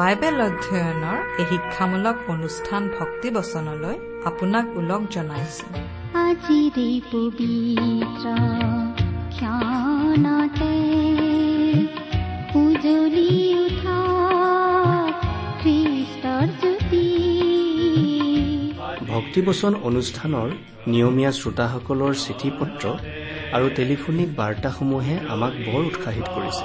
Bible অধ্যয়নৰ এই শিক্ষামূলক অনুষ্ঠান ভক্তিবচনলৈ আপোনাক ওলগ জনাইছো। পবিত্ৰ ক্ষণতে উজলি উঠা খ্ৰীষ্টৰ জ্যোতি। ভক্তিবচন অনুষ্ঠানৰ নিয়মীয়া শ্ৰোতাসকলৰ চিঠি পত্ৰ আৰু টেলিফোনিক বাৰ্তাসমূহে আমাক বৰ উৎসাহিত কৰিছে।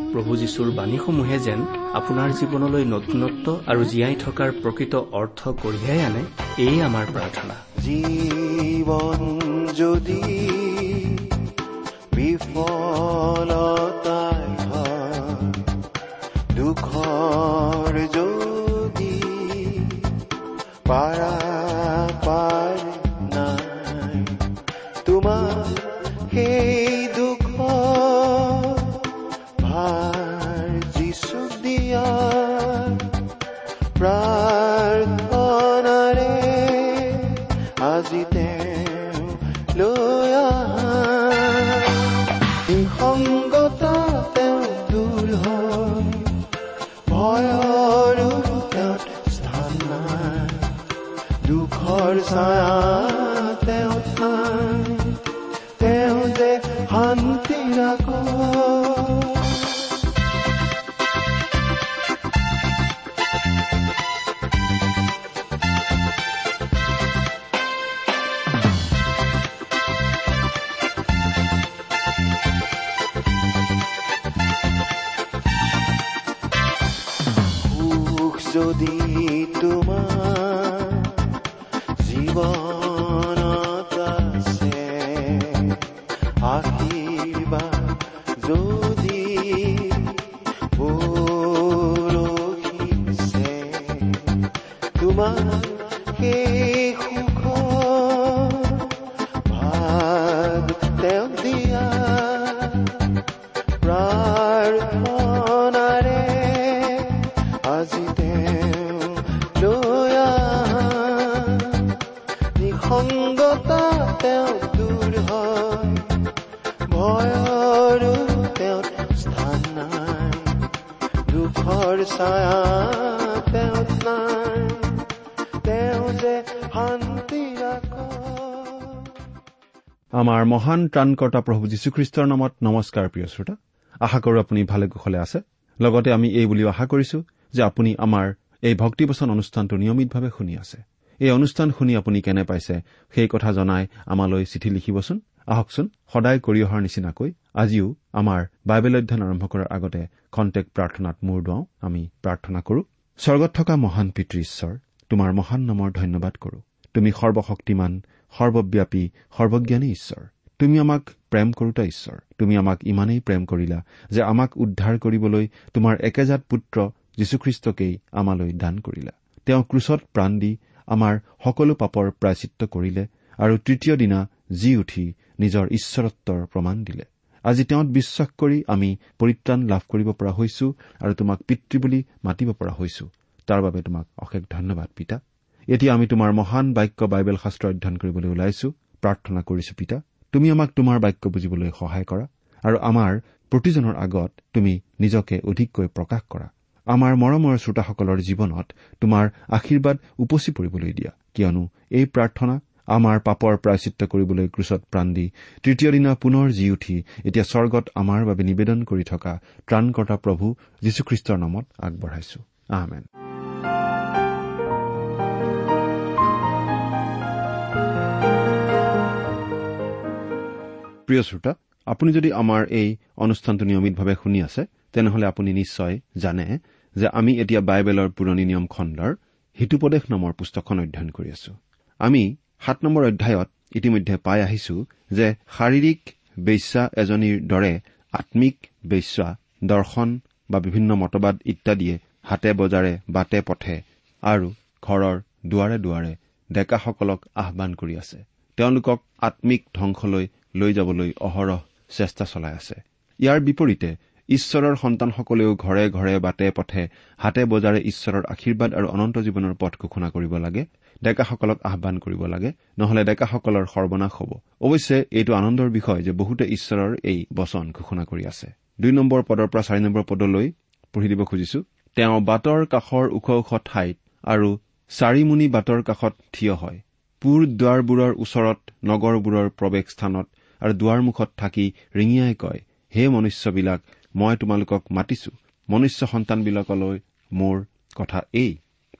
প্ৰভু যীশুৰ বাণীসমূহে যেন আপোনাৰ জীৱনলৈ নতুনত্ব আৰু জীয়াই থকাৰ প্ৰকৃত অৰ্থ কঢ়িয়াই আনে এয়ে আমাৰ প্ৰাৰ্থনা। জীৱন যদি বিফলতাই যদি মহান ত্ৰাণকৰ্তা প্ৰভু যীশুখ্ৰীষ্টৰ নামত নমস্কাৰ প্ৰিয় শ্ৰোতা। আশা কৰো আপুনি ভালে কুশলে আছে। লগতে আমি এই বুলিও আশা কৰিছো যে আপুনি আমাৰ এই ভক্তিবচন অনুষ্ঠানটো নিয়মিতভাৱে শুনি আছে। এই অনুষ্ঠান শুনি আপুনি কেনে পাইছে সেই কথা জনাই আমালৈ চিঠি লিখিবচোন। আহকচোন সদায় কৰি অহাৰ নিচিনাকৈ আজিও আমাৰ বাইবেল অধ্যয়ন আৰম্ভ কৰাৰ আগতে খন্তেক প্ৰাৰ্থনাত মূৰ দুৱাওঁ আমি প্ৰাৰ্থনা কৰো। স্বৰ্গত থকা মহান পিতৃ ঈশ্বৰ তোমাৰ মহান নামৰ ধন্যবাদ কৰো। তুমি সৰ্বশক্তিমান সৰ্বব্যাপী সৰ্বজ্ঞানী ঈশ্বৰ। তুমি আমাক প্ৰেম কৰোতা ঈশ্বৰ। তুমি আমাক ইমানেই প্ৰেম কৰিলা যে আমাক উদ্ধাৰ কৰিবলৈ তোমাৰ একেজাত পুত্ৰ যীশুখ্ৰীষ্টকেই আমালৈ দান কৰিলা। তেওঁ ক্ৰুচত প্ৰাণ দি আমাৰ সকলো পাপৰ প্ৰায়চিত্ৰ কৰিলে আৰু তৃতীয় দিনা জি উঠি নিজৰ ঈশ্বৰত্বৰ প্ৰমাণ দিলে। আজি তেওঁত বিশ্বাস কৰি আমি পৰিত্ৰাণ লাভ কৰিব পৰা হৈছো আৰু তোমাক পিতৃ বুলি মাতিব পৰা হৈছো। তাৰ বাবে তোমাক অশেষ ধন্যবাদ পিতা। এতিয়া আমি তোমাৰ মহান বাক্য বাইবেল শাস্ত্ৰ অধ্যয়ন কৰিবলৈ ওলাইছো। প্ৰাৰ্থনা কৰিছো পিতা। তুমি আমাক তোমাৰ বাক্য বুজিবলৈ সহায় কৰা আৰু আমাৰ প্ৰতিজনৰ আগত তুমি নিজকে অধিককৈ প্ৰকাশ কৰা। আমাৰ মৰমৰ শ্ৰোতাসকলৰ জীৱনত তোমাৰ আশীৰ্বাদ উপচি পৰিবলৈ দিয়া কিয়নো এই প্ৰাৰ্থনা আমাৰ পাপৰ প্ৰায়চিত্ৰ কৰিবলৈ ক্ৰুচত প্ৰাণ দি তৃতীয় দিনা পুনৰ জি উঠি এতিয়া স্বৰ্গত আমাৰ বাবে নিবেদন কৰি থকা ত্ৰাণকৰ্তা প্ৰভু যীশুখ্ৰীষ্টৰ নামত আগবঢ়াইছো। প্ৰিয় শ্ৰোতা আপুনি যদি আমাৰ এই অনুষ্ঠানটো নিয়মিতভাৱে শুনি আছে তেনেহলে আপুনি নিশ্চয় জানে যে আমি এতিয়া বাইবেলৰ পুৰণি নিয়ম খণ্ডৰ হিতুপদেশ নামৰ পুস্তকখন অধ্যয়ন কৰি আছো। আমি সাত নম্বৰ অধ্যায়ত ইতিমধ্যে পাই আহিছো যে শাৰীৰিক বেশ্যা এজনীৰ দৰে আম্মিক বেশ্যা দৰ্শন বা বিভিন্ন মতবাদ ইত্যাদিয়ে হাতে বজাৰে বাটে পথে আৰু ঘৰৰ দুৱাৰে দুৱাৰে ডেকাসকলক আহান কৰি আছে। তেওঁলোকক আম্মিক ধ্বংসলৈ লৈ যাবলৈ অহৰহ চেষ্টা চলাই আছে। ইয়াৰ বিপৰীতে ঈশ্বৰৰ সন্তানসকলেও ঘৰে ঘৰে বাটে পথে হাতে বজাৰে ঈশ্বৰৰ আশীৰ্বাদ আৰু অনন্ত জীৱনৰ পথ ঘোষণা কৰিব লাগে ডেকাসকলক আহান কৰিব লাগে নহলে ডেকাসকলৰ সৰ্বনাশ হ'ব। অৱশ্যে এইটো আনন্দৰ বিষয় যে বহুতে ঈশ্বৰৰ এই বচন ঘোষণা কৰি আছে। দুই নম্বৰ পদৰ পৰা চাৰি নম্বৰ পদলৈ পঢ়ি দিব খুজিছো। তেওঁ বাটৰ কাষৰ ওখ ওখ ঠাইত আৰু চাৰিমুনি বাটৰ কাষত থিয় হয়। পুৰ দুৱাৰবোৰৰ ওচৰত নগৰবোৰৰ প্ৰৱেশ স্থানত আৰু দুৱাৰমুখত থাকি ৰিঙিয়াই কয় হে মনুষ্যবিলাক মই তোমালোকক মাতিছো। মনুষ্য সন্তানবিলাকলৈ মোৰ কথা এই।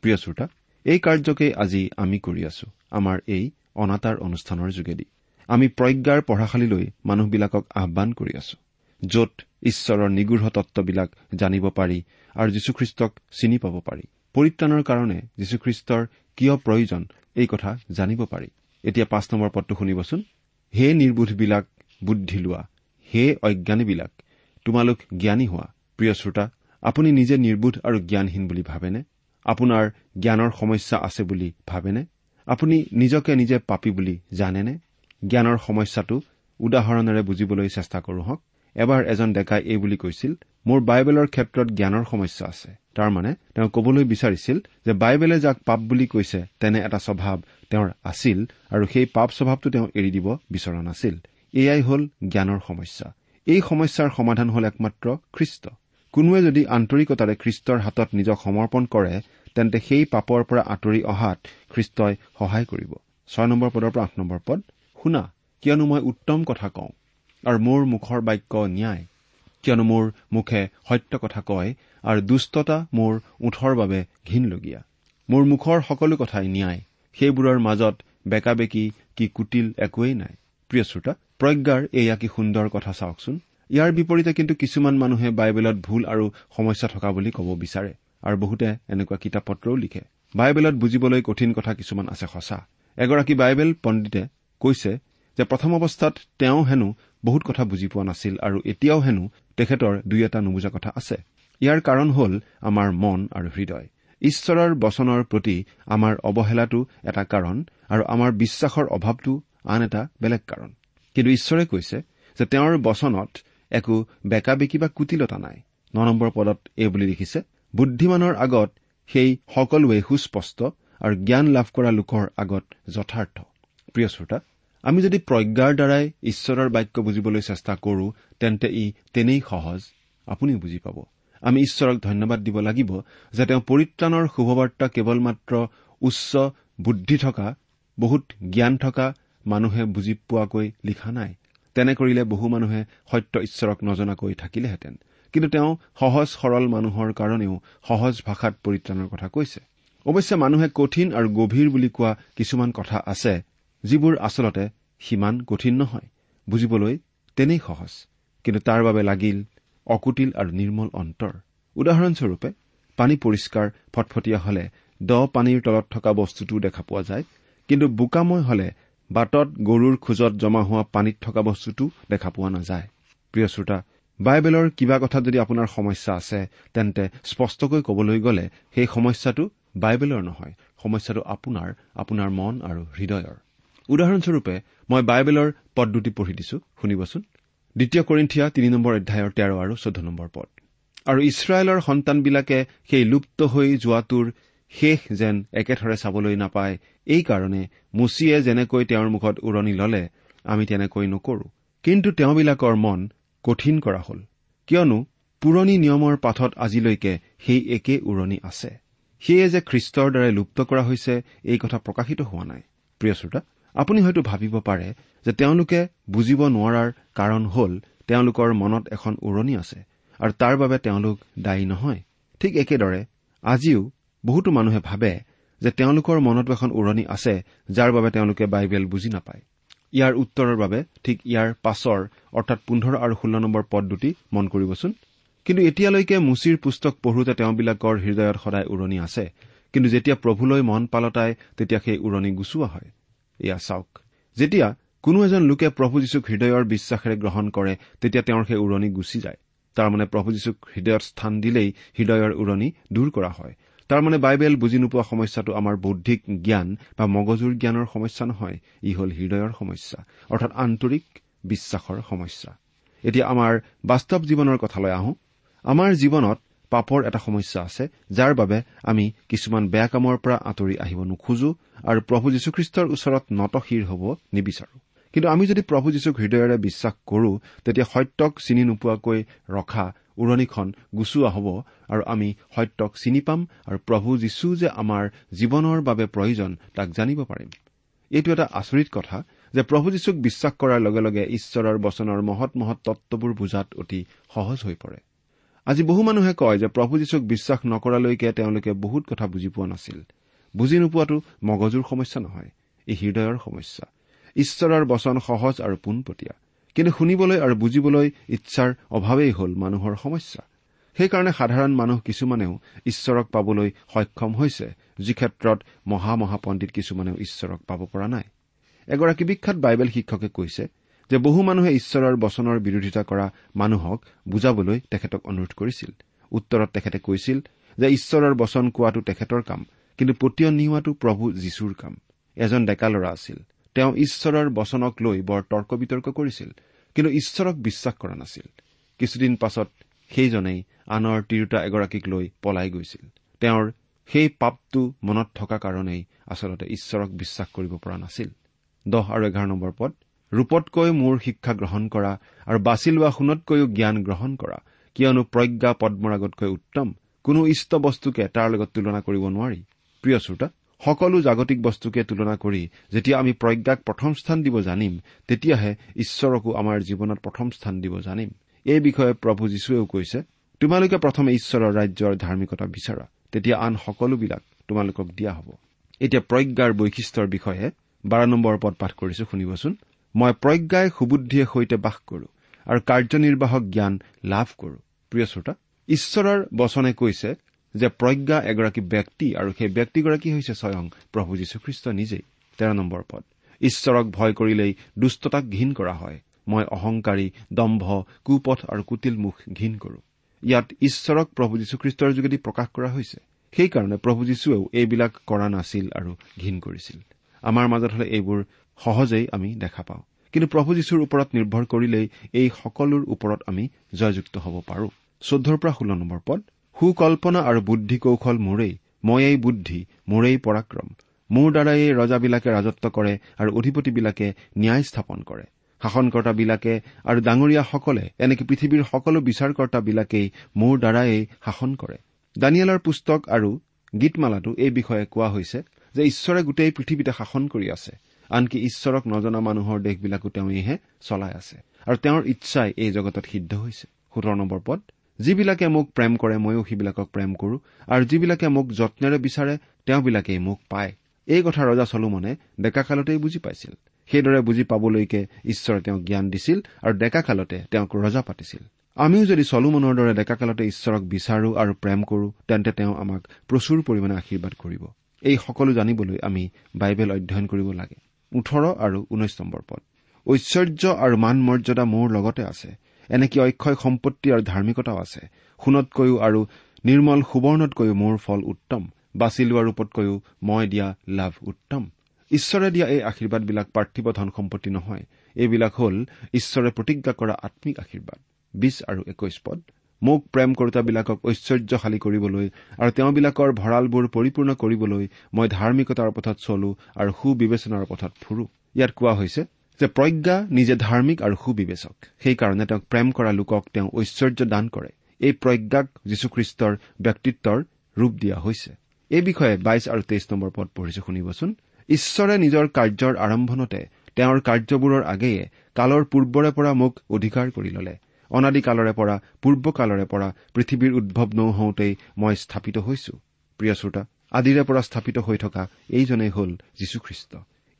প্ৰিয় শ্ৰোতা এই কাৰ্যকেই আজি আমি কৰি আছো আমাৰ এই অনাতাঁৰ অনুষ্ঠানৰ যোগেদি। আমি প্ৰজ্ঞাৰ পঢ়াশালীলৈ মানুহবিলাকক আহান কৰি আছো য'ত ঈশ্বৰৰ নিগৃঢ় তত্ববিলাক জানিব পাৰি আৰু যীশুখ্ৰীষ্টক চিনি পাব পাৰি। পৰিত্ৰাণৰ কাৰণে যীশুখ্ৰীষ্টৰ কিয় প্ৰয়োজন এই কথা জানিব পাৰি। এতিয়া পাঁচ নম্বৰ পদটো শুনিবচোন। হে নিৰ্বোধবিলাক বুদ্ধি লোৱা হে অজ্ঞানীবিলাক তোমালোক জ্ঞানী হোৱা। প্ৰিয় শ্ৰোতা আপুনি নিজে নিৰ্বোধ আৰু জ্ঞানহীন বুলি ভাবেনে? আপোনাৰ জ্ঞানৰ সমস্যা আছে বুলি ভাবেনে? আপুনি নিজকে নিজে পাপী বুলি জানেনে? জ্ঞানৰ সমস্যাটো উদাহৰণেৰে বুজিবলৈ চেষ্টা কৰো হওক। এবাৰ এজন ডেকাই এই বুলি কৈছিল মোৰ বাইবেলৰ ক্ষেত্ৰত জ্ঞানৰ সমস্যা আছে। তাৰমানে তেওঁ কবলৈ বিচাৰিছিল যে বাইবেলে যাক পাপ বুলি কৈছে তেনে এটা স্বভাৱ তেওঁৰ আছিল আৰু সেই পাপ স্বভাৱটো তেওঁ এৰি দিব বিচৰা নাছিল। এয়াই হ'ল জ্ঞানৰ সমস্যা। এই সমস্যাৰ সমাধান হ'ল একমাত্ৰ খ্ৰীষ্ট। কোনোৱে যদি আন্তৰিকতাৰে খ্ৰীষ্টৰ হাতত নিজক সমৰ্পণ কৰে তেন্তে সেই পাপৰ পৰা আঁতৰি অহাত খ্ৰীষ্টই সহায় কৰিব। ছয় নম্বৰ পদৰ পৰা আঠ নম্বৰ পদ। শুনা কিয়নো মই উত্তম কথা কওঁ আৰু মোৰ মুখৰ বাক্য ন্যায়। কিয়নো মোৰ মুখে সত্য কথা কয় আৰু দুষ্টতা মোৰ ওঠৰ বাবে ঘীনলগীয়া। মোৰ মুখৰ সকলো কথাই ন্যায়। সেইবোৰৰ মাজত বেকা বেকি কি কুটিল একোৱেই নাই। প্ৰিয় শ্ৰোতা প্ৰজ্ঞাৰ এয়া কি সুন্দৰ কথা চাওকচোন। ইয়াৰ বিপৰীতে কিন্তু কিছুমান মানুহে বাইবেলত ভুল আৰু সমস্যা থকা বুলি ক'ব বিচাৰে আৰু বহুতে এনেকুৱা কিতাপ পত্ৰও লিখে। বাইবেলত বুজিবলৈ কঠিন কথা কিছুমান আছে সঁচা। এগৰাকী বাইবেল পণ্ডিতে কৈছে যে প্ৰথম অৱস্থাত তেওঁ হেনো বহুত কথা বুজি পোৱা নাছিল আৰু এতিয়াও হেনো তেখেতৰ দুই এটা নুবুজা কথা আছে। ইয়াৰ কাৰণ হ'ল আমাৰ মন আৰু হৃদয়। ঈশ্বৰৰ বচনৰ প্ৰতি আমাৰ অৱহেলাটো এটা কাৰণ আৰু আমাৰ বিশ্বাসৰ অভাৱটো আন এটা বেলেগ কাৰণ। কিন্তু ঈশ্বৰে কৈছে যে তেওঁৰ বচনত একো বেকা বেকি বা কুটিলতা নাই। ন নম্বৰ পদত এই বুলি লিখিছে বুদ্ধিমানৰ আগত সেই সকলোৱে সুস্পষ্ট আৰু জ্ঞান লাভ কৰা লোকৰ আগত যথাৰ্থ। প্ৰিয় শ্ৰোতা আমি যদি প্ৰজ্ঞাৰ দ্বাৰাই ঈশ্বৰৰ বাক্য বুজিবলৈ চেষ্টা কৰো তেন্তে ই তেনেই সহজ। আপুনিও বুজি পাব। আমি ঈশ্বৰক ধন্যবাদ দিব লাগিব যে তেওঁ পৰিত্ৰাণৰ শুভবাৰ্তা কেৱল মাত্ৰ উচ্চ বুদ্ধি থকা বহুত জ্ঞান থকা মানুহে বুজি পোৱাকৈ লিখা নাই। তেনে কৰিলে বহু মানুহে সত্য ঈশ্বৰক নজনাকৈ থাকিলেহেঁতেন। কিন্তু তেওঁ সহজ সৰল মানুহৰ কাৰণেও সহজ ভাষাত পৰিত্ৰাণৰ কথা কৈছে। অৱশ্যে মানুহে কঠিন আৰু গভীৰ বুলি কোৱা কিছুমান কথা আছে যিবোৰ আচলতে সিমান কঠিন নহয়। বুজিবলৈ তেনেই সহজ। কিন্তু তাৰ বাবে লাগিল অকুটিল আৰু নিৰ্মল অন্তৰ। উদাহৰণস্বৰূপে পানী পৰিষ্কাৰ ফটফটীয়া হলে দ পানীৰ তলত থকা বস্তুটোও দেখা পোৱা যায়। কিন্তু বোকাময় হলে বাটত গৰুৰ খোজত জমা হোৱা পানীত থকা বস্তুটো দেখা পোৱা নাযায়। প্ৰিয় শ্ৰোতা বাইবেলৰ কিবা কথাত যদি আপোনাৰ সমস্যা আছে তেন্তে স্পষ্টকৈ কবলৈ গ'লে সেই সমস্যাটো বাইবেলৰ নহয়। সমস্যাটো আপোনাৰ আপোনাৰ মন আৰু হৃদয়ৰ। উদাহৰণস্বৰূপে মই বাইবেলৰ পদ দুটি পঢ়ি দিছো শুনিবচোন। দ্বিতীয় কৰিন্ঠিয়া তিনি নম্বৰ অধ্যায়ৰ তেৰ আৰু চৈধ্য নম্বৰ পদ। আৰু ইছৰাইলৰ সন্তানবিলাকে সেই লুপ্ত হৈ যোৱাটোৰ শেষ যেন একেথৰে চাবলৈ নাপায় এইকাৰণে মুচিয়ে যেনেকৈ তেওঁৰ মুখত উৰণি ললে আমি তেনেকৈ নকৰো। কিন্তু তেওঁবিলাকৰ মন কঠিন কৰা হল। কিয়নো পুৰণি নিয়মৰ পাঠত আজিলৈকে সেই একে উৰণি আছে। সেয়ে যে খ্ৰীষ্টৰ দ্বাৰাই লুপ্ত কৰা হৈছে এই কথা প্ৰকাশিত হোৱা নাই। প্ৰিয় শ্ৰোতা আপুনি হয়তো ভাবিব পাৰে যে তেওঁলোকে বুজিব নোৱাৰাৰ কাৰণ হল তেওঁলোকৰ মনত এখন উৰণি আছে আৰু তাৰ বাবে তেওঁলোক দায়ী নহয়। ঠিক একেদৰে আজিও বহুতো মানুহে ভাবে যে তেওঁলোকৰ মনতো এখন উৰণি আছে যাৰ বাবে তেওঁলোকে বাইবেল বুজি নাপায়। ইয়াৰ উত্তৰৰ বাবে ঠিক ইয়াৰ পাছৰ অৰ্থাৎ পোন্ধৰ আৰু ষোল্ল নম্বৰ পদ দুটি মন কৰিবচোন। কিন্তু এতিয়ালৈকে মুচিৰ পুস্তক পঢ়োতে তেওঁবিলাকৰ হৃদয়ত সদায় উৰণি আছে। কিন্তু যেতিয়া প্ৰভুলৈ মন পালতাই তেতিয়া সেই উৰণি গুচোৱা হয়। এয়া চাওক। যেতিয়া কোনো এজন লোকে প্ৰভু যীশুক হৃদয়ৰ বিশ্বাসেৰে গ্ৰহণ কৰে তেতিয়া তেওঁৰ সেই উৰণি গুচি যায়। তাৰমানে প্ৰভু যীশুক হৃদয়ত স্থান দিলেই হৃদয়ৰ উৰণি দূৰ কৰা হয়। তাৰমানে বাইবেল বুজি নোপোৱা সমস্যাটো আমাৰ বৌদ্ধিক জ্ঞান বা মগজুৰ জ্ঞানৰ সমস্যা নহয় ই হ'ল হৃদয়ৰ সমস্যা অৰ্থাৎ আন্তৰিক বিশ্বাসৰ সমস্যা। এতিয়া আমাৰ বাস্তৱ জীৱনৰ কথালৈ আহোঁ। আমাৰ জীৱনত পাপৰ এটা সমস্যা আছে যাৰ বাবে আমি কিছুমান বেয়া কামৰ পৰা আঁতৰি আহিব নোখোজো আৰু প্ৰভু যীশুখ্ৰীষ্টৰ ওচৰত নতশিৰ হ'ব নিবিচাৰো। কিন্তু আমি যদি প্ৰভু যীশুক হৃদয়েৰে বিশ্বাস কৰো তেতিয়া সত্যক চিনি নোপোৱাকৈ ৰখা উৰণিখন গুচোৱা হ'ব আৰু আমি সত্যক চিনি পাম আৰু প্ৰভু যীশু যে আমাৰ জীৱনৰ বাবে প্ৰয়োজন তাক জানিব পাৰিম। এইটো এটা আচৰিত কথা যে প্ৰভু যীশুক বিশ্বাস কৰাৰ লগে লগে ঈশ্বৰৰ বচনৰ মহৎ মহৎ তত্ববোৰ বুজাত অতি সহজ হৈ পৰে। আজি বহু মানুহে কয় যে প্ৰভু যীশুক বিশ্বাস নকৰালৈকে তেওঁলোকে বহুত কথা বুজি পোৱা নাছিল। বুজি নোপোৱাটো মগজুৰ সমস্যা নহয় ই হৃদয়ৰ সমস্যা। ঈশ্বৰৰ বচন সহজ আৰু পোনপটীয়া। কিন্তু শুনিবলৈ আৰু বুজিবলৈ ইচ্ছাৰ অভাৱেই হ'ল মানুহৰ সমস্যা। সেইকাৰণে সাধাৰণ মানুহ কিছুমানেও ঈশ্বৰক পাবলৈ সক্ষম হৈছে যি ক্ষেত্ৰত মহা মহা পণ্ডিত কিছুমানেও ঈশ্বৰক পাব পৰা নাই। এগৰাকী বিখ্যাত বাইবেল শিক্ষকে কৈছে যে বহু মানুহে ঈশ্বৰৰ বচনৰ বিৰোধিতা কৰা মানুহক বুজাবলৈ তেখেতক অনুৰোধ কৰিছিল। উত্তৰত তেখেতে কৈছিল যে ঈশ্বৰৰ বচন কোৱাটো তেখেতৰ কাম কিন্তু পতিয়ন নিওৱাটো প্ৰভু যীশুৰ কাম। এজন ডেকা ল'ৰা আছিল। তেওঁ ঈশ্বৰৰ বচনক লৈ বৰ তৰ্ক বিতৰ্ক কৰিছিল কিন্তু ঈশ্বৰক বিশ্বাস কৰা নাছিল। কিছুদিন পাছত সেইজনেই আনৰ তিৰোতা এগৰাকীক লৈ পলাই গৈছিল। তেওঁৰ সেই পাপটো মনত থকা কাৰণেই আচলতে ঈশ্বৰক বিশ্বাস কৰিব পৰা নাছিল। দহ আৰু এঘাৰ নম্বৰ পদ। ৰূপতকৈ মোৰ শিক্ষা গ্ৰহণ কৰা আৰু বাছি লোৱা সোণতকৈও জ্ঞান গ্ৰহণ কৰা। কিয়নো প্ৰজ্ঞা পদ্মৰাগতকৈ উত্তম। কোনো ইষ্ট বস্তুকে তাৰ লগত তুলনা কৰিব নোৱাৰি। প্ৰিয় শ্ৰোতা সকলো জাগতিক বস্তুকে তুলনা কৰি যেতিয়া আমি প্ৰজ্ঞাক প্ৰথম স্থান দিব জানিম তেতিয়াহে ঈশ্বৰকো আমাৰ জীৱনত প্ৰথম স্থান দিব জানিম। এই বিষয়ে প্ৰভু যীশুৱেও কৈছে তোমালোকে প্ৰথমে ঈশ্বৰৰ ৰাজ্যৰ ধাৰ্মিকতা বিচাৰা তেতিয়া আন সকলোবিলাক তোমালোকক দিয়া হ'ব। এতিয়া প্ৰজ্ঞাৰ বৈশিষ্ট্যৰ বিষয়ে বাৰ নম্বৰ পদ পাঠ কৰিছো শুনিবচোন। মই প্ৰজ্ঞাই সুবুদ্ধিয়ে সৈতে বাস কৰো আৰু কাৰ্যনিৰ্বাহক জ্ঞান লাভ কৰো। প্ৰিয় শ্ৰোতা ঈশ্বৰৰ বচনে কৈছে যে প্ৰজ্ঞা এগৰাকী ব্যক্তি আৰু সেই ব্যক্তিগৰাকী হৈছে স্বয়ং প্ৰভু যীশুখ্ৰীষ্ট নিজেই। তেৰ নম্বৰ পদ ঈশ্বৰক ভয় কৰিলেই দুষ্টতাক ঘীন কৰা হয়। মই অহংকাৰী দম্ভ কুপথ আৰু কুটিল মুখ ঘীন কৰো। ইয়াত ঈশ্বৰক প্ৰভু যীশুখ্ৰীষ্টৰ যোগেদি প্ৰকাশ কৰা হৈছে। সেইকাৰণে প্ৰভু যীশুৱেও এইবিলাক কৰা নাছিল আৰু ঘীন কৰিছিল। আমাৰ মাজত হলে এইবোৰ সহজেই আমি দেখা পাওঁ। কিন্তু প্ৰভু যীশুৰ ওপৰত নিৰ্ভৰ কৰিলেই এই সকলোৰ ওপৰত আমি জয়যুক্ত হ'ব পাৰো। চৈধ্যৰ পৰা ষোল্ল নম্বৰ পদ সুকল্পনা আৰু বুদ্ধি কৌশল মোৰেই ময়েই বুদ্ধি মোৰেই পৰাক্ৰম। মোৰ দ্বাৰাই এই ৰজাবিলাকে ৰাজত্ব কৰে আৰু অধিপতিবিলাকে ন্যায় স্থাপন কৰে। শাসনকৰ্তাবিলাকে আৰু ডাঙৰীয়াসকলে এনেকে পৃথিৱীৰ সকলো বিচাৰকৰ্তাবিলাকেই মোৰ দ্বাৰাই শাসন কৰে। দানিয়েলৰ পুস্তক আৰু গীতমালাটো এই বিষয়ে কোৱা হৈছে যে ঈশ্বৰে গোটেই পৃথিৱীতে শাসন কৰি আছে। আনকি ঈশ্বৰক নজনা মানুহৰ দেশবিলাকো তেওঁইহে চলাই আছে। আৰু তেওঁৰ ইচ্ছাই এই জগতত সিদ্ধ হৈছে। সোতৰ নম্বৰ পদ যিবিলাকে মোক প্ৰেম কৰে ময়ো সেইবিলাকক প্ৰেম কৰো। আৰু যিবিলাকে মোক যত্নেৰে বিচাৰে তেওঁবিলাকেই মোক পায়। এই কথা ৰজা চলোমনে ডেকাকালতেই বুজি পাইছিল। সেইদৰে বুজি পাবলৈকে ঈশ্বৰে তেওঁক জ্ঞান দিছিল আৰু ডেকাকালতে তেওঁক ৰজা পাতিছিল। আমিও যদি চলোমনৰ দৰে ডেকাকালতে ঈশ্বৰক বিচাৰো আৰু প্ৰেম কৰো তেন্তে তেওঁ আমাক প্ৰচুৰ পৰিমাণে আশীৰ্বাদ কৰিব। এই সকলো জানিবলৈ আমি বাইবেল অধ্যয়ন কৰিব লাগে। ওঠৰ আৰু ঊনৈশ নম্বৰ পদ। ঐশ্বৰ্য আৰু মান মৰ্যাদা মোৰ লগতে আছে। এনেকে অক্ষয় সম্পত্তি আৰু ধাৰ্মিকতাও আছে। সোণতকৈও আৰু নিৰ্মল সুবৰ্ণতকৈও মোৰ ফল উত্তম। বাছি লোৱা ৰূপতকৈও মই দিয়া লাভ উত্তম। ঈশ্বৰে দিয়া এই আশীৰ্বাদবিলাক পাৰ্থিৱ ধন সম্পত্তি নহয়। এইবিলাক হ'ল ঈশ্বৰে প্ৰতিজ্ঞা কৰা আম্মিক আশীৰ্বাদ। বিশ আৰু একৈশ পদ। মোক প্ৰেম কৰোতাবিলাকক ঐশ্বৰ্যশালী কৰিবলৈ আৰু তেওঁবিলাকৰ ভঁৰালবোৰ পৰিপূৰ্ণ কৰিবলৈ মই ধাৰ্মিকতাৰ পথত চলো আৰু সুবিবেচনাৰ পথত ফুৰো। ইয়াত কোৱা হৈছে যে প্ৰজ্ঞা নিজে ধাৰ্মিক আৰু সুবিবেচক। সেইকাৰণে তেওঁক প্ৰেম কৰা লোকক তেওঁ ঐশ্বৰ্য দান কৰে। এই প্ৰজ্ঞাক যীশুখ্ৰীষ্টৰ ব্যক্তিত্বৰ ৰূপ দিয়া হৈছে। এই বিষয়ে বাইশ আৰু তেইছ নম্বৰ পদ পঢ়িছো শুনিবচোন। ঈশ্বৰে নিজৰ কাৰ্যৰ আৰম্ভণতে তেওঁৰ কাৰ্যবোৰৰ আগেয়ে কালৰ পূৰ্বৰে পৰা মোক অধিকাৰ কৰি ললে। অনাদিকালৰে পৰা পূৰ্বকালৰে পৰা পৃথিৱীৰ উদ্ভৱ নহওঁতেই মই স্থাপিত হৈছো। প্ৰিয় শ্ৰোতা আদিৰে পৰা স্থাপিত হৈ থকা এইজনেই হ'ল যীশুখ্ৰীষ্ট।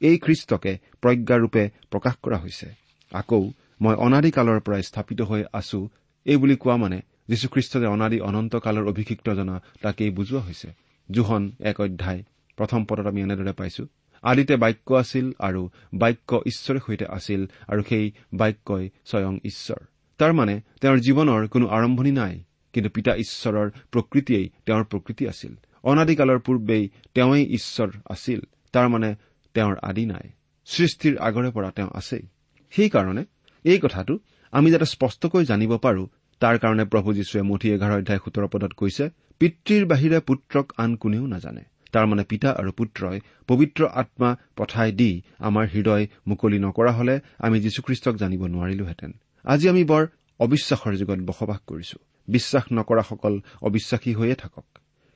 এই খ্ৰীষ্টকে প্ৰজ্ঞাৰূপে প্ৰকাশ কৰা হৈছে। আকৌ মই অনাদিকালৰ পৰাই স্থাপিত হৈ আছো এই বুলি কোৱা মানে যীশুখ্ৰীষ্ট যে অনাদি অনন্ত কালৰ অভিষিক্ত জনা তাকেই বুজোৱা হৈছে। জোহন এক অধ্যায় প্ৰথম পদত আমি এনেদৰে পাইছো আদিতে বাক্য আছিল আৰু বাক্য ঈশ্বৰে সৈতে আছিল আৰু সেই বাক্যই স্বয়ং ঈশ্বৰ। তাৰ মানে তেওঁৰ জীৱনৰ কোনো আৰম্ভণি নাই কিন্তু পিতা ঈশ্বৰৰ প্ৰকৃতিয়েই তেওঁৰ প্ৰকৃতি আছিল। অনাদিকালৰ পূৰ্বেই তেওঁই ঈশ্বৰ আছিল তাৰ মানে তেওঁৰ আদি নাই। সৃষ্টিৰ আগৰে পৰা তেওঁ আছেই। সেইকাৰণে এই কথাটো আমি যাতে স্পষ্টকৈ জানিব পাৰো তাৰ কাৰণে প্ৰভু যীশুৱে মঠি এঘাৰ অধ্যায় সোতৰ পদত কৈছে পিতৃৰ বাহিৰে পুত্ৰক আন কোনেও নাজানে। তাৰমানে পিতা আৰু পুত্ৰই পবিত্ৰ আত্মা পঠাই দি আমাৰ হৃদয় মুকলি নকৰা হলে আমি যীশুখ্ৰীষ্টক জানিব নোৱাৰিলোহেঁতেন। আজি আমি বৰ অবিশ্বাসৰ যুগত বসবাস কৰিছো। বিশ্বাস নকৰাসকল অবিশ্বাসী হৈয়ে থাকক।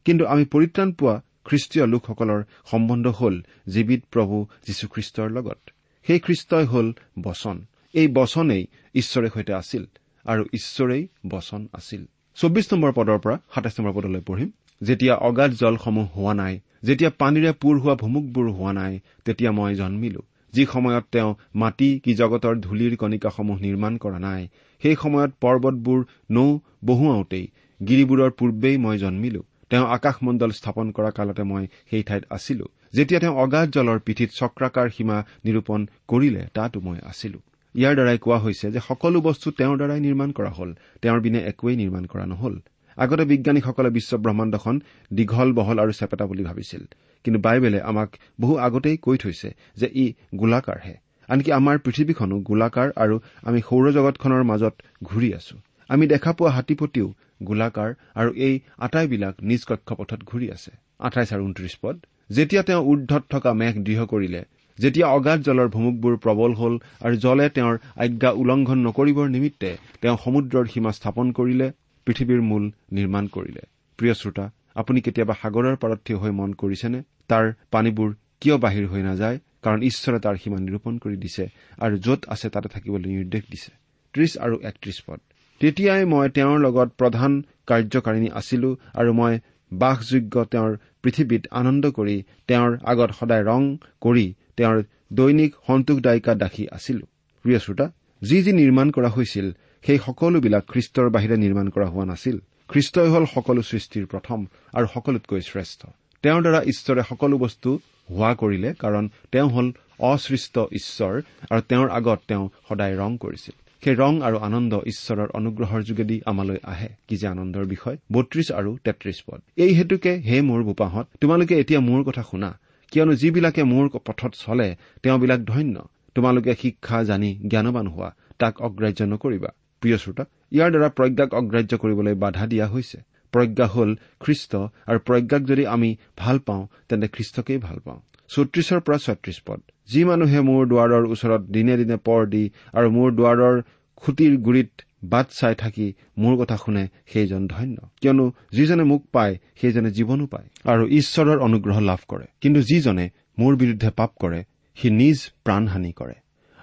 কিন্তু আমি পৰিত্ৰাণ পোৱা খ্ৰীষ্টীয় লোকসকলৰ সম্বন্ধ হ'ল জীৱিত প্ৰভু যীশুখ্ৰীষ্টৰ লগত। সেই খ্ৰীষ্টই হ'ল বচন। এই বচনেই ঈশ্বৰে সৈতে আছিল আৰু ঈশ্বৰেই বচন আছিল। চৌবিশ নম্বৰ পদৰ পৰা সাতাইছ নম্বৰ পদলৈ পঢ়িম। যেতিয়া অগাধ জলসমূহ হোৱা নাই যেতিয়া পানীৰে পূৰ হোৱা ভুমুকবোৰ হোৱা নাই তেতিয়া মই জন্মিলো। যি সময়ত তেওঁ মাটি কি জগতৰ ধূলিৰ কণিকাসমূহ নিৰ্মাণ কৰা নাই সেই সময়ত পৰ্বতবোৰ নৌ বহুৱাওঁতেই গিৰিবোৰৰ পূৰ্বেই মই জন্মিলো। তেওঁ আকাশমণ্ডল স্থাপন কৰা কালতে মই সেই ঠাইত আছিলো। যেতিয়া তেওঁ অগাধ জলৰ পিঠিত চক্ৰাকাৰ সীমা নিৰূপণ কৰিলে তাতো মই আছিলো। ইয়াৰ দ্বাৰাই কোৱা হৈছে যে সকলো বস্তু তেওঁৰ দ্বাৰাই নিৰ্মাণ কৰা হল তেওঁৰ বিনে একোৱেই নিৰ্মাণ কৰা নহল। আগতে বিজ্ঞানীসকলে বিশ্ব ব্ৰহ্মাণ্ডখন দীঘল বহল আৰু চেপেটা বুলি ভাবিছিল। কিন্তু বাইবেলে আমাক বহু আগতেই কৈ থৈছে যে ই গোলাকাৰহে। আনকি আমাৰ পৃথিৱীখনো গোলাকাৰ আৰু আমি সৌৰজগতখনৰ মাজত ঘূৰি আছো। আমি দেখা পোৱা হাতীপতিও গোলাকাৰ আৰু এই আটাইবিলাক নিজ কক্ষপথত ঘূৰি আছে। আঠাইছ আৰু ঊনত্ৰিশ পদ যেতিয়া তেওঁ ঊৰ্ধত থকা মেঘ দৃঢ় কৰিলে যেতিয়া অগাধ জলৰ ভুমুকবোৰ প্ৰবল হল আৰু জলে তেওঁৰ আজ্ঞা উলংঘন নকৰিবৰ নিমিত্তে তেওঁ সমুদ্ৰৰ সীমা স্থাপন কৰিলে পৃথিৱীৰ মূল নিৰ্মাণ কৰিলে। প্ৰিয় শ্ৰোতা আপুনি কেতিয়াবা সাগৰৰ পাৰত থিয় হৈ মন কৰিছেনে? তাৰ পানীবোৰ কিয় বাহিৰ হৈ নাযায়? কাৰণ ঈশ্বৰে তাৰ সীমা নিৰূপণ কৰি দিছে আৰু য'ত আছে তাতে থাকিবলৈ নিৰ্দেশ দিছে। ত্ৰিশ আৰু একত্ৰিশ পদ। তেতিয়াই মই তেওঁৰ লগত প্ৰধান কাৰ্যকাৰিণী আছিলো আৰু মই বাসযোগ্য তেওঁৰ পৃথিৱীত আনন্দ কৰি তেওঁৰ আগত সদায় ৰং কৰি তেওঁৰ দৈনিক সন্তোষদায়িকা দাসী আছিলো। প্ৰিয় শ্ৰোতা যি যি নিৰ্মাণ কৰা হৈছিল সেই সকলোবিলাক খ্ৰীষ্টৰ বাহিৰে নিৰ্মাণ কৰা হোৱা নাছিল। খ্ৰীষ্টই হ'ল সকলো সৃষ্টিৰ প্ৰথম আৰু সকলোতকৈ শ্ৰেষ্ঠ। তেওঁৰ দ্বাৰা ঈশ্বৰে সকলো বস্তু হোৱা কৰিলে কাৰণ তেওঁ হ'ল অসৃষ্ট ঈশ্বৰ আৰু তেওঁৰ আগত তেওঁ সদায় ৰং কৰিছিল। সেই ৰং আৰু আনন্দ ঈশ্বৰৰ অনুগ্ৰহৰ যোগেদি আমালৈ আহে। কি যে আনন্দৰ বিষয়। বত্ৰিশ আৰু তেত্ৰিশ পদ। এই হেতুকে হে মোৰ বোপাহঁত তোমালোকে এতিয়া মোৰ কথা শুনা। কিয়নো যিবিলাকে মোৰ পথত চলে তেওঁবিলাক ধন্য। তোমালোকে শিক্ষা জানি জ্ঞানবান হোৱা। তাক অগ্ৰাহ্য নকৰিবা। প্ৰিয় শ্ৰোতা ইয়াৰ দ্বাৰা প্ৰজ্ঞাক অগ্ৰাহ্য কৰিবলৈ বাধা দিয়া হৈছে। প্ৰজ্ঞা হ'ল খ্ৰীষ্ট আৰু প্ৰজ্ঞাক যদি আমি ভাল পাওঁ তেন্তে খ্ৰীষ্টকেই ভাল পাওঁ। চৌত্ৰিশৰ পৰা ছয়ত্ৰিশ পদ। যি মানুহে মোৰ দুৱাৰৰ ওচৰত দিনে দিনে পৰ দি আৰু মোৰ দুৱাৰৰ খুটিৰ গুৰিত বাট চাই থাকি মোৰ কথা শুনে সেইজন ধন্য। কিয়নো যিজনে মোক পায় সেইজনে জীৱনো পায় আৰু ঈশ্বৰৰ অনুগ্ৰহ লাভ কৰে। কিন্তু যিজনে মোৰ বিৰুদ্ধে পাপ কৰে সি নিজ প্ৰাণহানি কৰে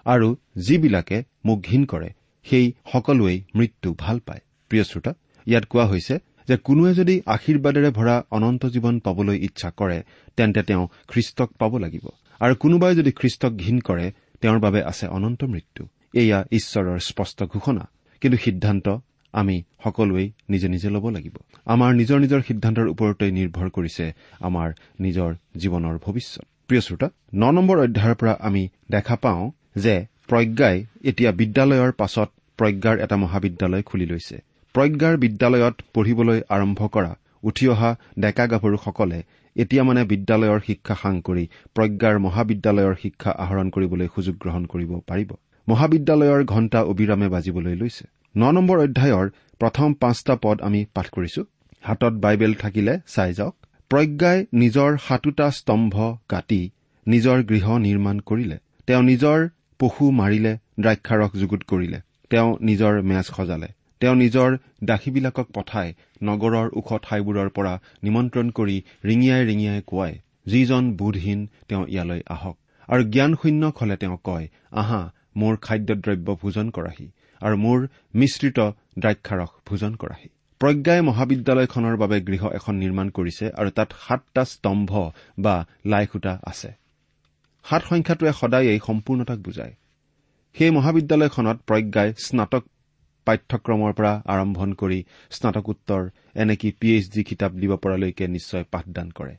আৰু যিবিলাকে মোক ঘীন কৰে সেই সকলোৱেই মৃত্যু ভাল পায়। প্ৰিয় শ্ৰোতা ইয়াত কোৱা হৈছে যে কোনোৱে যদি আশীৰ্বাদেৰে ভৰা অনন্ত জীৱন পাবলৈ ইচ্ছা কৰে তেন্তে তেওঁ খ্ৰীষ্টক পাব লাগিব। আৰু কোনোবাই যদি খ্ৰীষ্টক ঘীন কৰে তেওঁৰ বাবে আছে অনন্ত মৃত্যু। এয়া ঈশ্বৰৰ স্পষ্ট ঘোষণা। কিন্তু সিদ্ধান্ত আমি সকলোৱেই নিজে নিজে ল'ব লাগিব। আমাৰ নিজৰ নিজৰ সিদ্ধান্তৰ ওপৰতে নিৰ্ভৰ কৰিছে আমাৰ নিজৰ জীৱনৰ ভৱিষ্যত। প্ৰিয় শ্ৰোতা ন নম্বৰ অধ্যায়ৰ পৰা আমি দেখা পাওঁ যে প্ৰজ্ঞাই এতিয়া বিদ্যালয়ৰ পাছত প্ৰজ্ঞাৰ এটা মহাবিদ্যালয় খুলি লৈছে। প্ৰজ্ঞাৰ বিদ্যালয়ত পঢ়িবলৈ আৰম্ভ কৰা উঠি অহা ডেকা গাভৰুসকলে এতিয়া মানে বিদ্যালয়ৰ শিক্ষা সাং কৰি প্ৰজ্ঞাৰ মহাবিদ্যালয়ৰ শিক্ষা আহৰণ কৰিবলৈ সুযোগ গ্ৰহণ কৰিব পাৰিব। মহাবিদ্যালয়ৰ ঘণ্টা অবিৰামে বাজিবলৈ লৈছে। ন নম্বৰ অধ্যায়ৰ প্ৰথম পাঁচটা পদ আমি পাঠ কৰিছো। হাতত বাইবেল থাকিলে চাই যাওক। প্ৰজ্ঞাই নিজৰ সাতোটা স্তম্ভ কাটি নিজৰ গৃহ নিৰ্মাণ কৰিলে। তেওঁ নিজৰ পশু মাৰিলে দ্ৰাক্ষাৰস যুগুত কৰিলে। তেওঁ নিজৰ মেজ সজালে। তেওঁ নিজৰ দাসীবিলাকক পঠাই নগৰৰ ওখ ঠাইবোৰৰ পৰা নিমন্ত্ৰণ কৰি ৰিঙিয়াই ৰিঙিয়াই কোৱায় যিজন বোধহীন তেওঁ ইয়ালৈ আহক। আৰু জ্ঞানশূন্যক হলে তেওঁ কয় আহা মোৰ খাদ্যদ্ৰব্য ভোজন কৰাহি আৰু মোৰ মিশ্ৰিত দ্ৰাক্ষাৰস ভোজন কৰাহি। প্ৰজ্ঞাই মহাবিদ্যালয়খনৰ বাবে গৃহ এখন নিৰ্মাণ কৰিছে আৰু তাত সাতটা স্তম্ভ বা লাইখুটা আছে। সাত সংখ্যাটোৱে সদায়েই সম্পূৰ্ণতাক বুজায়। সেই মহাবিদ্যালয়খনত প্ৰজ্ঞাই স্নাতক পাঠ্যক্ৰমৰ পৰা আৰম্ভণ কৰি স্নাতকোত্তৰ এনেকি পি এইচ ডি কিতাপ দিব পৰালৈকে নিশ্চয় পাঠদান কৰে।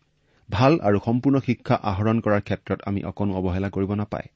ভাল আৰু সম্পূৰ্ণ শিক্ষা আহৰণ কৰাৰ ক্ষেত্ৰত আমি অকণো অৱহেলা কৰিব নাপায়।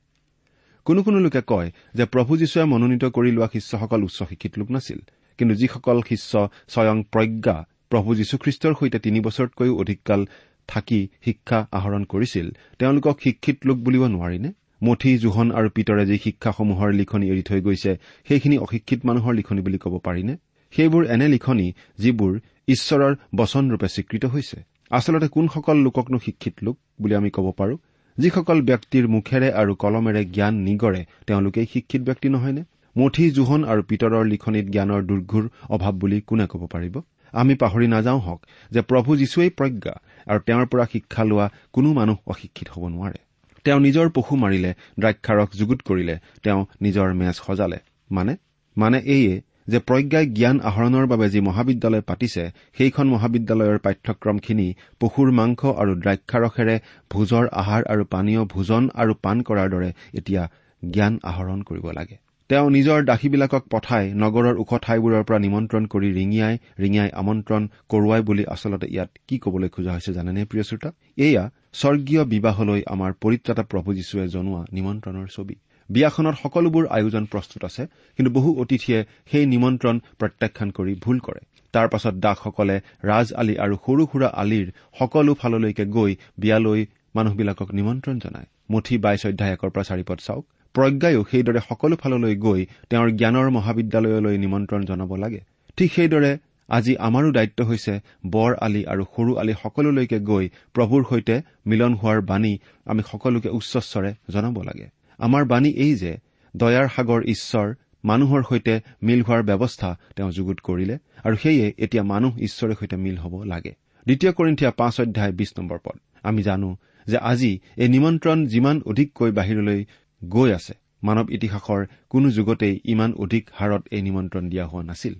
কোনো কোনো লোকে কয় যে প্ৰভু যীশুৱে মনোনীত কৰি লোৱা শিষ্যসকল উচ্চ শিক্ষিত লোক নাছিল। কিন্তু যিসকল শিষ্য স্বয়ং প্ৰজ্ঞা প্ৰভু যীশুখ্ৰীষ্টৰ সৈতে তিনি বছৰতকৈও অধিককাল থাকি শিক্ষা আহৰণ কৰিছিল। তেওঁলোকক শিক্ষিত লোক বুলিব নোৱাৰিনে? মঠি জোহন আৰু পিতৰে যি শিক্ষাসমূহৰ লিখনি এৰি থৈ গৈছে সেইখিনি অশিক্ষিত মানুহৰ লিখনি বুলি ক'ব পাৰিনে? সেইবোৰ এনে লিখনি যিবোৰ ঈশ্বৰৰ বচনৰূপে স্বীকৃত হৈছে। আচলতে কোনসকল লোককনো শিক্ষিত লোক বুলি আমি ক'ব পাৰো? যিসকল ব্যক্তিৰ মুখেৰে আৰু কলমেৰে জ্ঞান নিগৰে তেওঁলোকেই শিক্ষিত ব্যক্তি নহয়নে? মঠি জোহন আৰু পিতৰৰ লিখনিত জ্ঞানৰ দুৰ্ঘুৰ অভাৱ বুলি কোনে ক'ব পাৰিব? আমি পাহৰি নাযাওঁ হওক যে প্ৰভু যীশুৱেই প্ৰজ্ঞা আৰু তেওঁৰ পৰা শিক্ষা লোৱা কোনো মানুহ অশিক্ষিত হ'ব নোৱাৰে। তেওঁ নিজৰ পশু মাৰিলে দ্ৰাক্ষাৰস যুগুত কৰিলে তেওঁ নিজৰ মেজ সজালে। মানে মানে এইয়ে যে প্ৰজ্ঞাই জ্ঞান আহৰণৰ বাবে যি মহাবিদ্যালয় পাতিছে সেইখন মহাবিদ্যালয়ৰ পাঠ্যক্ৰমখিনি পশুৰ মাংস আৰু দ্ৰাক্ষাৰসেৰে ভোজৰ আহাৰ আৰু পানীয় ভোজন আৰু পাণ কৰাৰ দৰে এতিয়া জ্ঞান আহৰণ কৰিব লাগে। তেওঁ নিজৰ দাসীবিলাকক পঠাই নগৰৰ ওখ ঠাইবোৰৰ পৰা নিমন্ত্ৰণ কৰি ৰিঙিয়াই ৰিঙিয়াই আমন্ত্ৰণ কৰোৱাই বুলি আচলতে ইয়াত কি কবলৈ খোজা হৈছে জানেনে প্ৰিয় শ্ৰোতা? এয়া স্বৰ্গীয় বিবাহলৈ আমাৰ পৰিত্ৰাতা প্ৰভু যীশুৱে জনোৱা নিমন্ত্ৰণৰ ছবি। বিয়াখনত সকলোবোৰ আয়োজন প্ৰস্তুত আছে কিন্তু বহু অতিথিয়ে সেই নিমন্ত্ৰণ প্ৰত্যাখ্যান কৰি ভুল কৰে। তাৰ পাছত দাসসকলে ৰাজ আলি আৰু সৰু সুৰা আলিৰ সকলো ফাললৈকে গৈ বিয়ালৈ মানুহবিলাকক নিমন্ত্ৰণ জনায়। মুঠি বাইছ অধ্যায় একৰ পৰা চাৰিপদ চাওক। প্ৰজ্ঞায়ো সেইদৰে সকলো ফাললৈ গৈ তেওঁৰ জ্ঞানৰ মহাবিদ্যালয়লৈ নিমন্ত্ৰণ জনাব লাগে। ঠিক সেইদৰে আজি আমাৰো দায়িত্ব হৈছে বৰ আলি আৰু সৰু আলি সকলোলৈকে গৈ প্ৰভুৰ সৈতে মিলন হোৱাৰ বাণী আমি সকলোকে উচ্চস্বৰে জনাব লাগে। আমাৰ বাণী এই যে দয়াৰ সাগৰ ঈশ্বৰ মানুহৰ সৈতে মিল হোৱাৰ ব্যৱস্থা তেওঁ যুগুত কৰিলে আৰু সেয়ে এতিয়া মানুহ ঈশ্বৰৰ সৈতে মিল হ'ব লাগে। দ্বিতীয় কৰিন্ঠিয়া পাঁচ অধ্যায় বিশ নম্বৰ পদ। আমি জানো যে আজি এই নিমন্ত্ৰণ যিমান অধিককৈ বাহিৰলৈ গৈ আছে। মানৱ ইতিহাসৰ কোনো যুগতেই ইমান অধিক হাৰত এই নিমন্ত্ৰণ দিয়া হোৱা নাছিল।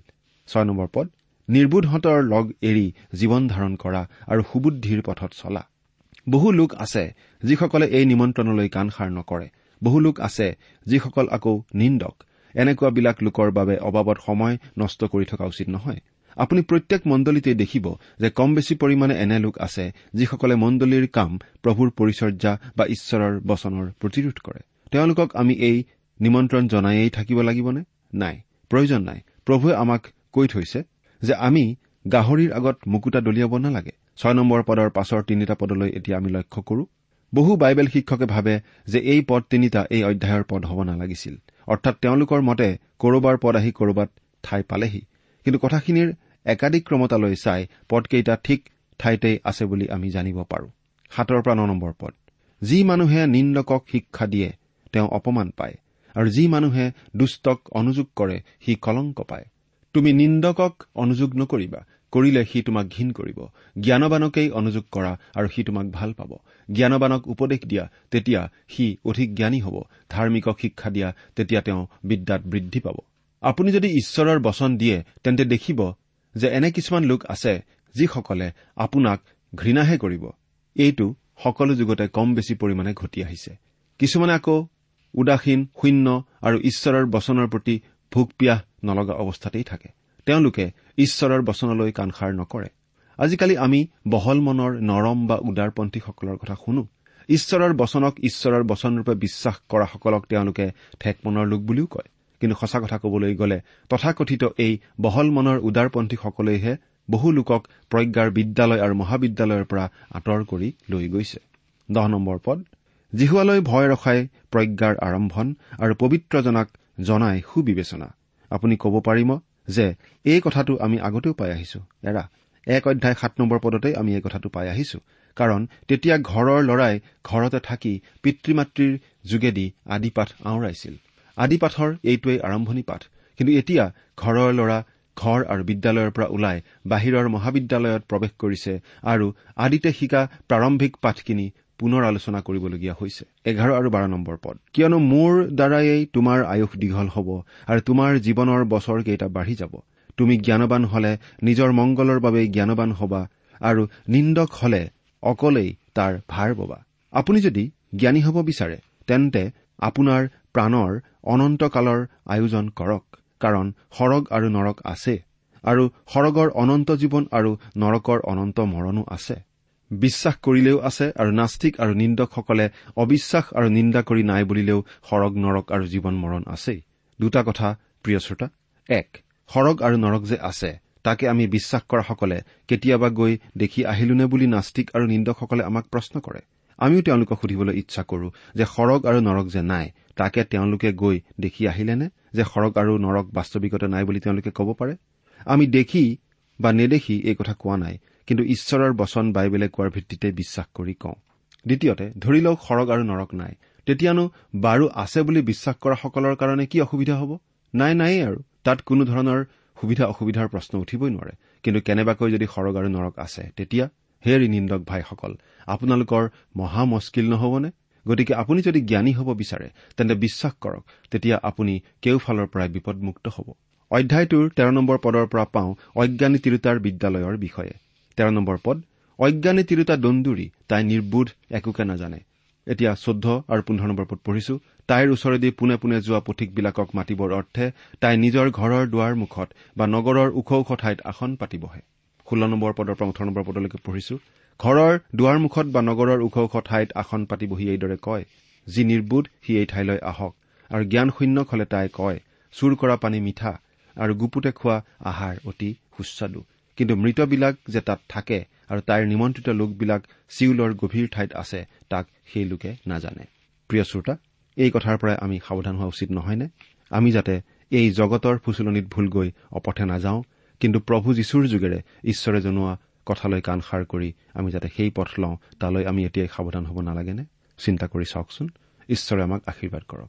ছয় নম্বৰ পদ নিৰ্বোধহঁতৰ লগ এৰি জীৱন ধাৰণ কৰা আৰু সুবুদ্ধিৰ পথত চলা। বহু লোক আছে যিসকলে এই নিমন্ত্ৰণলৈ কাণ সাৰ নকৰে। বহু লোক আছে যিসকল আকৌ নিন্দক। এনেকুৱাবিলাক লোকৰ বাবে অবাবত সময় নষ্ট কৰি থকা উচিত নহয়। আপুনি প্ৰত্যেক মণ্ডলীতেই দেখিব যে কম বেছি পৰিমাণে এনে লোক আছে যিসকলে মণ্ডলীৰ কাম প্ৰভুৰ পৰিচৰ্যা বা ঈশ্বৰৰ বচনৰ প্ৰতিৰোধ কৰে। তেওঁলোকক আমি এই নিমন্ত্ৰণ জনায়েই থাকিব লাগিবনে? নাই। প্ৰয়োজন নাই। প্ৰভুৱে আমাক কৈ থৈছে যে আমি গাহৰিৰ আগত মুকুতা দলিয়াব নালাগে। ছয় নম্বৰ পদৰ পাছৰ তিনিটা পদলৈ এতিয়া আমি লক্ষ্য কৰো। বহু বাইবেল শিক্ষকে ভাবে যে এই পদ তিনিটা এই অধ্যায়ৰ পদ হ'ব নালাগিছিল। অৰ্থাৎ তেওঁলোকৰ মতে কৰবাৰ পদ আহি কৰবাত ঠাই পালেহি। কিন্তু কথাখিনিৰ একাধিক ক্ৰমতালৈ চাই পদকেইটা ঠিক ঠাইতেই আছে বুলি আমি জানিব পাৰো। সাতৰ পৰা ন নম্বৰ পদ। যি মানুহে নিন্দকক শিক্ষা দিয়ে তেওঁ অপমান পায়। আৰু যি মানুহে দুষ্টক অনুযোগ কৰে সি কলংক পায়। তুমি নিন্দকক অনুযোগ নকৰিবা কৰিলে সি তোমাক ঘীন কৰিব। জ্ঞানবানকেই অনুযোগ কৰা আৰু সি তোমাক ভাল পাব। জ্ঞানবানক উপদেশ দিয়া তেতিয়া সি অধিক জ্ঞানী হ'ব। ধাৰ্মিকক শিক্ষা দিয়া তেতিয়া তেওঁ বিদ্যাত বৃদ্ধি পাব। আপুনি যদি ঈশ্বৰৰ বচন দিয়ে তেন্তে দেখিব যে এনে কিছুমান লোক আছে যিসকলে আপোনাক ঘৃণাহে কৰিব। এইটো সকলো যুগতে কম বেছি পৰিমাণে ঘটি আহিছে। কিছুমানে আকৌ উদাসীন শূন্য আৰু ঈশ্বৰৰ বচনৰ প্ৰতি ভোক পিয়াহ নলগা অৱস্থাতেই থাকে। তেওঁলোকে ঈশ্বৰৰ বচনলৈ কাণসাৰ নকৰে। আজিকালি আমি বহল মনৰ নৰম বা উদাৰপন্থীসকলৰ কথা শুনো। ঈশ্বৰৰ বচনক ঈশ্বৰৰ বচনৰূপে বিশ্বাস কৰাসকলক তেওঁলোকে ঠেক মনৰ লোক বুলিও কয়। কিন্তু সঁচা কথা কবলৈ গ'লে তথাকথিত এই বহল মনৰ উদাৰপন্থীসকলেহে বহু লোকক প্ৰজ্ঞাৰ বিদ্যালয় আৰু মহাবিদ্যালয়ৰ পৰা আঁতৰ কৰি লৈ গৈছে। দহ নম্বৰ পদ জিহুৱালৈ ভয় ৰখাই প্ৰজ্ঞাৰ আৰম্ভণ আৰু পবিত্ৰজনাক জনাই সুবিবেচনা। আপুনি ক'ব পাৰিম যে এই কথাটো আমি আগতেও পাই আহিছো। এৰা এক অধ্যায় সাত নম্বৰ পদতেই আমি এই কথাটো পাই আহিছো। কাৰণ তেতিয়া ঘৰৰ লৰাই ঘৰতে থাকি পিতৃ মাতৃৰ যোগেদি আদি পাঠ আওৰাইছিল। আদি পাঠৰ এইটোৱেই আৰম্ভণি পাঠ। কিন্তু এতিয়া ঘৰৰ ল'ৰা ঘৰ আৰু বিদ্যালয়ৰ পৰা ওলাই বাহিৰৰ মহাবিদ্যালয়ত প্ৰৱেশ কৰিছে আৰু আদিতে শিকা প্ৰাৰম্ভিক পাঠখিনি পুনৰ আলোচনা কৰিবলগীয়া হৈছে। এঘাৰ আৰু বাৰ নম্বৰ পদ। কিয়নো মোৰ দ্বাৰায়েই তোমাৰ আয়ুস দীঘল হ'ব আৰু তোমাৰ জীৱনৰ বছৰকেইটা বাঢ়ি যাব। তুমি জ্ঞানবান হলে নিজৰ মংগলৰ বাবে জ্ঞানবান হবা আৰু নিন্দক হলে অকলেই তাৰ ভাৰ ববা। আপুনি যদি জ্ঞানী হ'ব বিচাৰে তেন্তে আপোনাৰ প্ৰাণৰ অনন্তকালৰ আয়োজন কৰক কাৰণ সৰগ আৰু নৰক আছে আৰু সৰগৰ অনন্ত জীৱন আৰু নৰকৰ অনন্ত মৰণো আছে। বিশ্বাস কৰিলেও আছে আৰু নাস্তিক আৰু নিন্দকসকলে অবিশ্বাস আৰু নিন্দা কৰি নাই বুলিলেও সৰগ নৰক আৰু জীৱন মৰণ আছেই। দুটা কথা প্ৰিয় শ্ৰোতা। এক সৰগ আৰু নৰক যে আছে তাকে আমি বিশ্বাস কৰাসকলে কেতিয়াবা গৈ দেখি আহিলোনে বুলি নাস্তিক আৰু নিন্দকসকলে আমাক প্ৰশ্ন কৰে। আমিও তেওঁলোকক সুধিবলৈ ইচ্ছা কৰো যে সৰগ আৰু নৰক যে নাই তাকে তেওঁলোকে গৈ দেখি আহিলেনে? যে সৰগ আৰু নৰক বাস্তৱিকতে নাই বুলি তেওঁলোকে ক'ব পাৰে? আমি দেখি বা নেদেখি এই কথা কোৱা নাই কিন্তু ঈশ্বৰৰ বচন বাইবেলে কোৱাৰ ভিত্তিতে বিশ্বাস কৰি কওঁ। দ্বিতীয়তে ধৰি লওক সৰগ আৰু নৰক নাই। তেতিয়ানো বাৰু আছে বুলি বিশ্বাস কৰাসকলৰ কাৰণে কি অসুবিধা হ'ব? নাই নায়েই আৰু। তাত কোনো ধৰণৰ সুবিধা অসুবিধাৰ প্ৰশ্ন উঠিবই নোৱাৰে। কিন্তু কেনেবাকৈ যদি সৰগ আৰু নৰক আছে তেতিয়া হেৰি নিন্দক ভাইসকল আপোনালোকৰ মহা মস্কিল নহবনে? গতিকে আপুনি যদি জ্ঞানী হ'ব বিচাৰে তেন্তে বিশ্বাস কৰক তেতিয়া আপুনি কেওফালৰ পৰাই বিপদমুক্ত হ'ব। অধ্যায়টোৰ তেৰ নম্বৰ পদৰ পৰা পাওঁ অজ্ঞানী তিৰোতাৰ বিদ্যালয়ৰ বিষয়ে। তেৰ নম্বৰ পদ অজ্ঞানী তিৰোতা দন্দুৰি তাই নিৰ্বোধ একোকে নাজানে। এতিয়া চৈধ্য আৰু পোন্ধৰ নম্বৰ পদ পঢ়িছো। তাইৰ ওচৰেদি পোনে পোনে যোৱা পথিকবিলাকক মাতিবৰ অৰ্থে তাই নিজৰ ঘৰৰ দুৱাৰ মুখত বা নগৰৰ ওখ ওখ ঠাইত আসন পাতি বহে ষোল্ল নম্বৰ পদৰ পৰা ওঠৰ নম্বৰ পদলৈকে পঢ়িছো। ঘৰৰ দুৱাৰ মুখত বা নগৰৰ ওখ ওখ ঠাইত আসন পাতি বহি এইদৰে কয় যি নিৰ্বোধ সি এই ঠাইলৈ আহক আৰু জ্ঞান শূন্য হলে তাই কয় চুৰ কৰা পানী মিঠা আৰু গুপুতে খোৱা আহাৰ অতি সুস্বাদু। কিন্তু মৃতবিলাক যে তাত থাকে আৰু তাইৰ নিমন্ত্ৰিত লোকবিলাক চিউলৰ গভীৰ ঠাইত আছে তাক সেই লোকে নাজানে। প্ৰিয় শ্ৰোতা এই কথাৰ পৰাই আমি সাৱধান হোৱা উচিত নহয়নে? আমি যাতে এই জগতৰ ফুচলনিত ভুল গৈ অপথে নাযাওঁ কিন্তু প্ৰভু যীশুৰ যোগেৰে ঈশ্বৰে জনোৱা কথালৈ কাণ সাৰ কৰি আমি যাতে সেই পথ লওঁ তালৈ আমি এতিয়াই সাৱধান হ'ব নালাগেনে? চিন্তা কৰি চাওকচোন। ঈশ্বৰে আমাক আশীৰ্বাদ কৰক।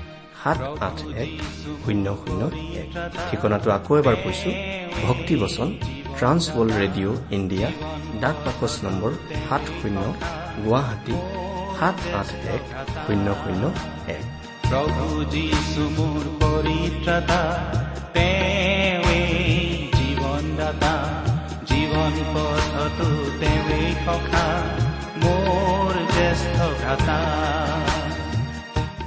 সাত আঠ এক শূন্য শূন্য এক। ঠিকনাটো আকৌ এবাৰ কৈছো ভক্তিবচন ট্ৰান্সৱল ৰেডিঅ' ইণ্ডিয়া ডাক বাকচ নম্বৰ সাত শূন্য গুৱাহাটী সাত আঠ এক শূন্য শূন্য এক। জীৱন পথতো তেওঁৱেই সখা মোৰ জ্যেষ্ঠ ভ্ৰাতা।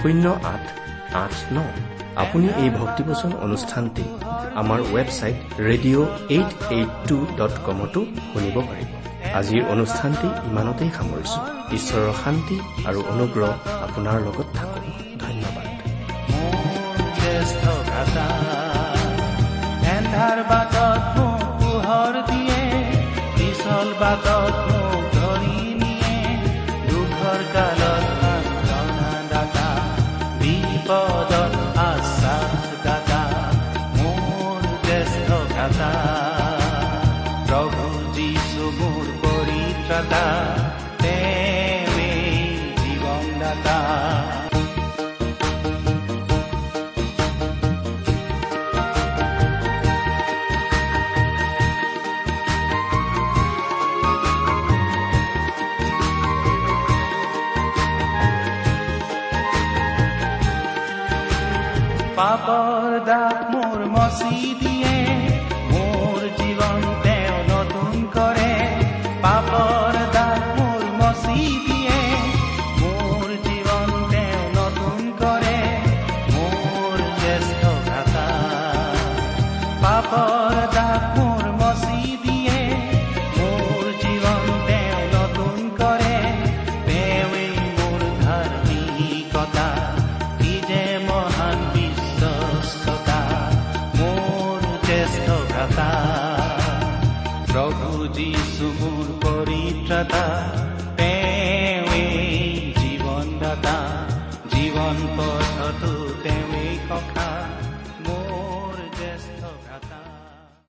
শূন্য আঠ আঠ ন আপুনি এই ভক্তিবচন অনুষ্ঠানটি আমাৰ website radio' eight eight two dot কমতো শুনিব পাৰিব আজিৰ অনুষ্ঠানটি ইমানতেই সামৰিছো ঈশ্বৰৰ শান্তি আৰু অনুগ্ৰহ আপোনাৰ লগত থাকক ধন্যবাদ পোহৰ দিয়ে পাপৰ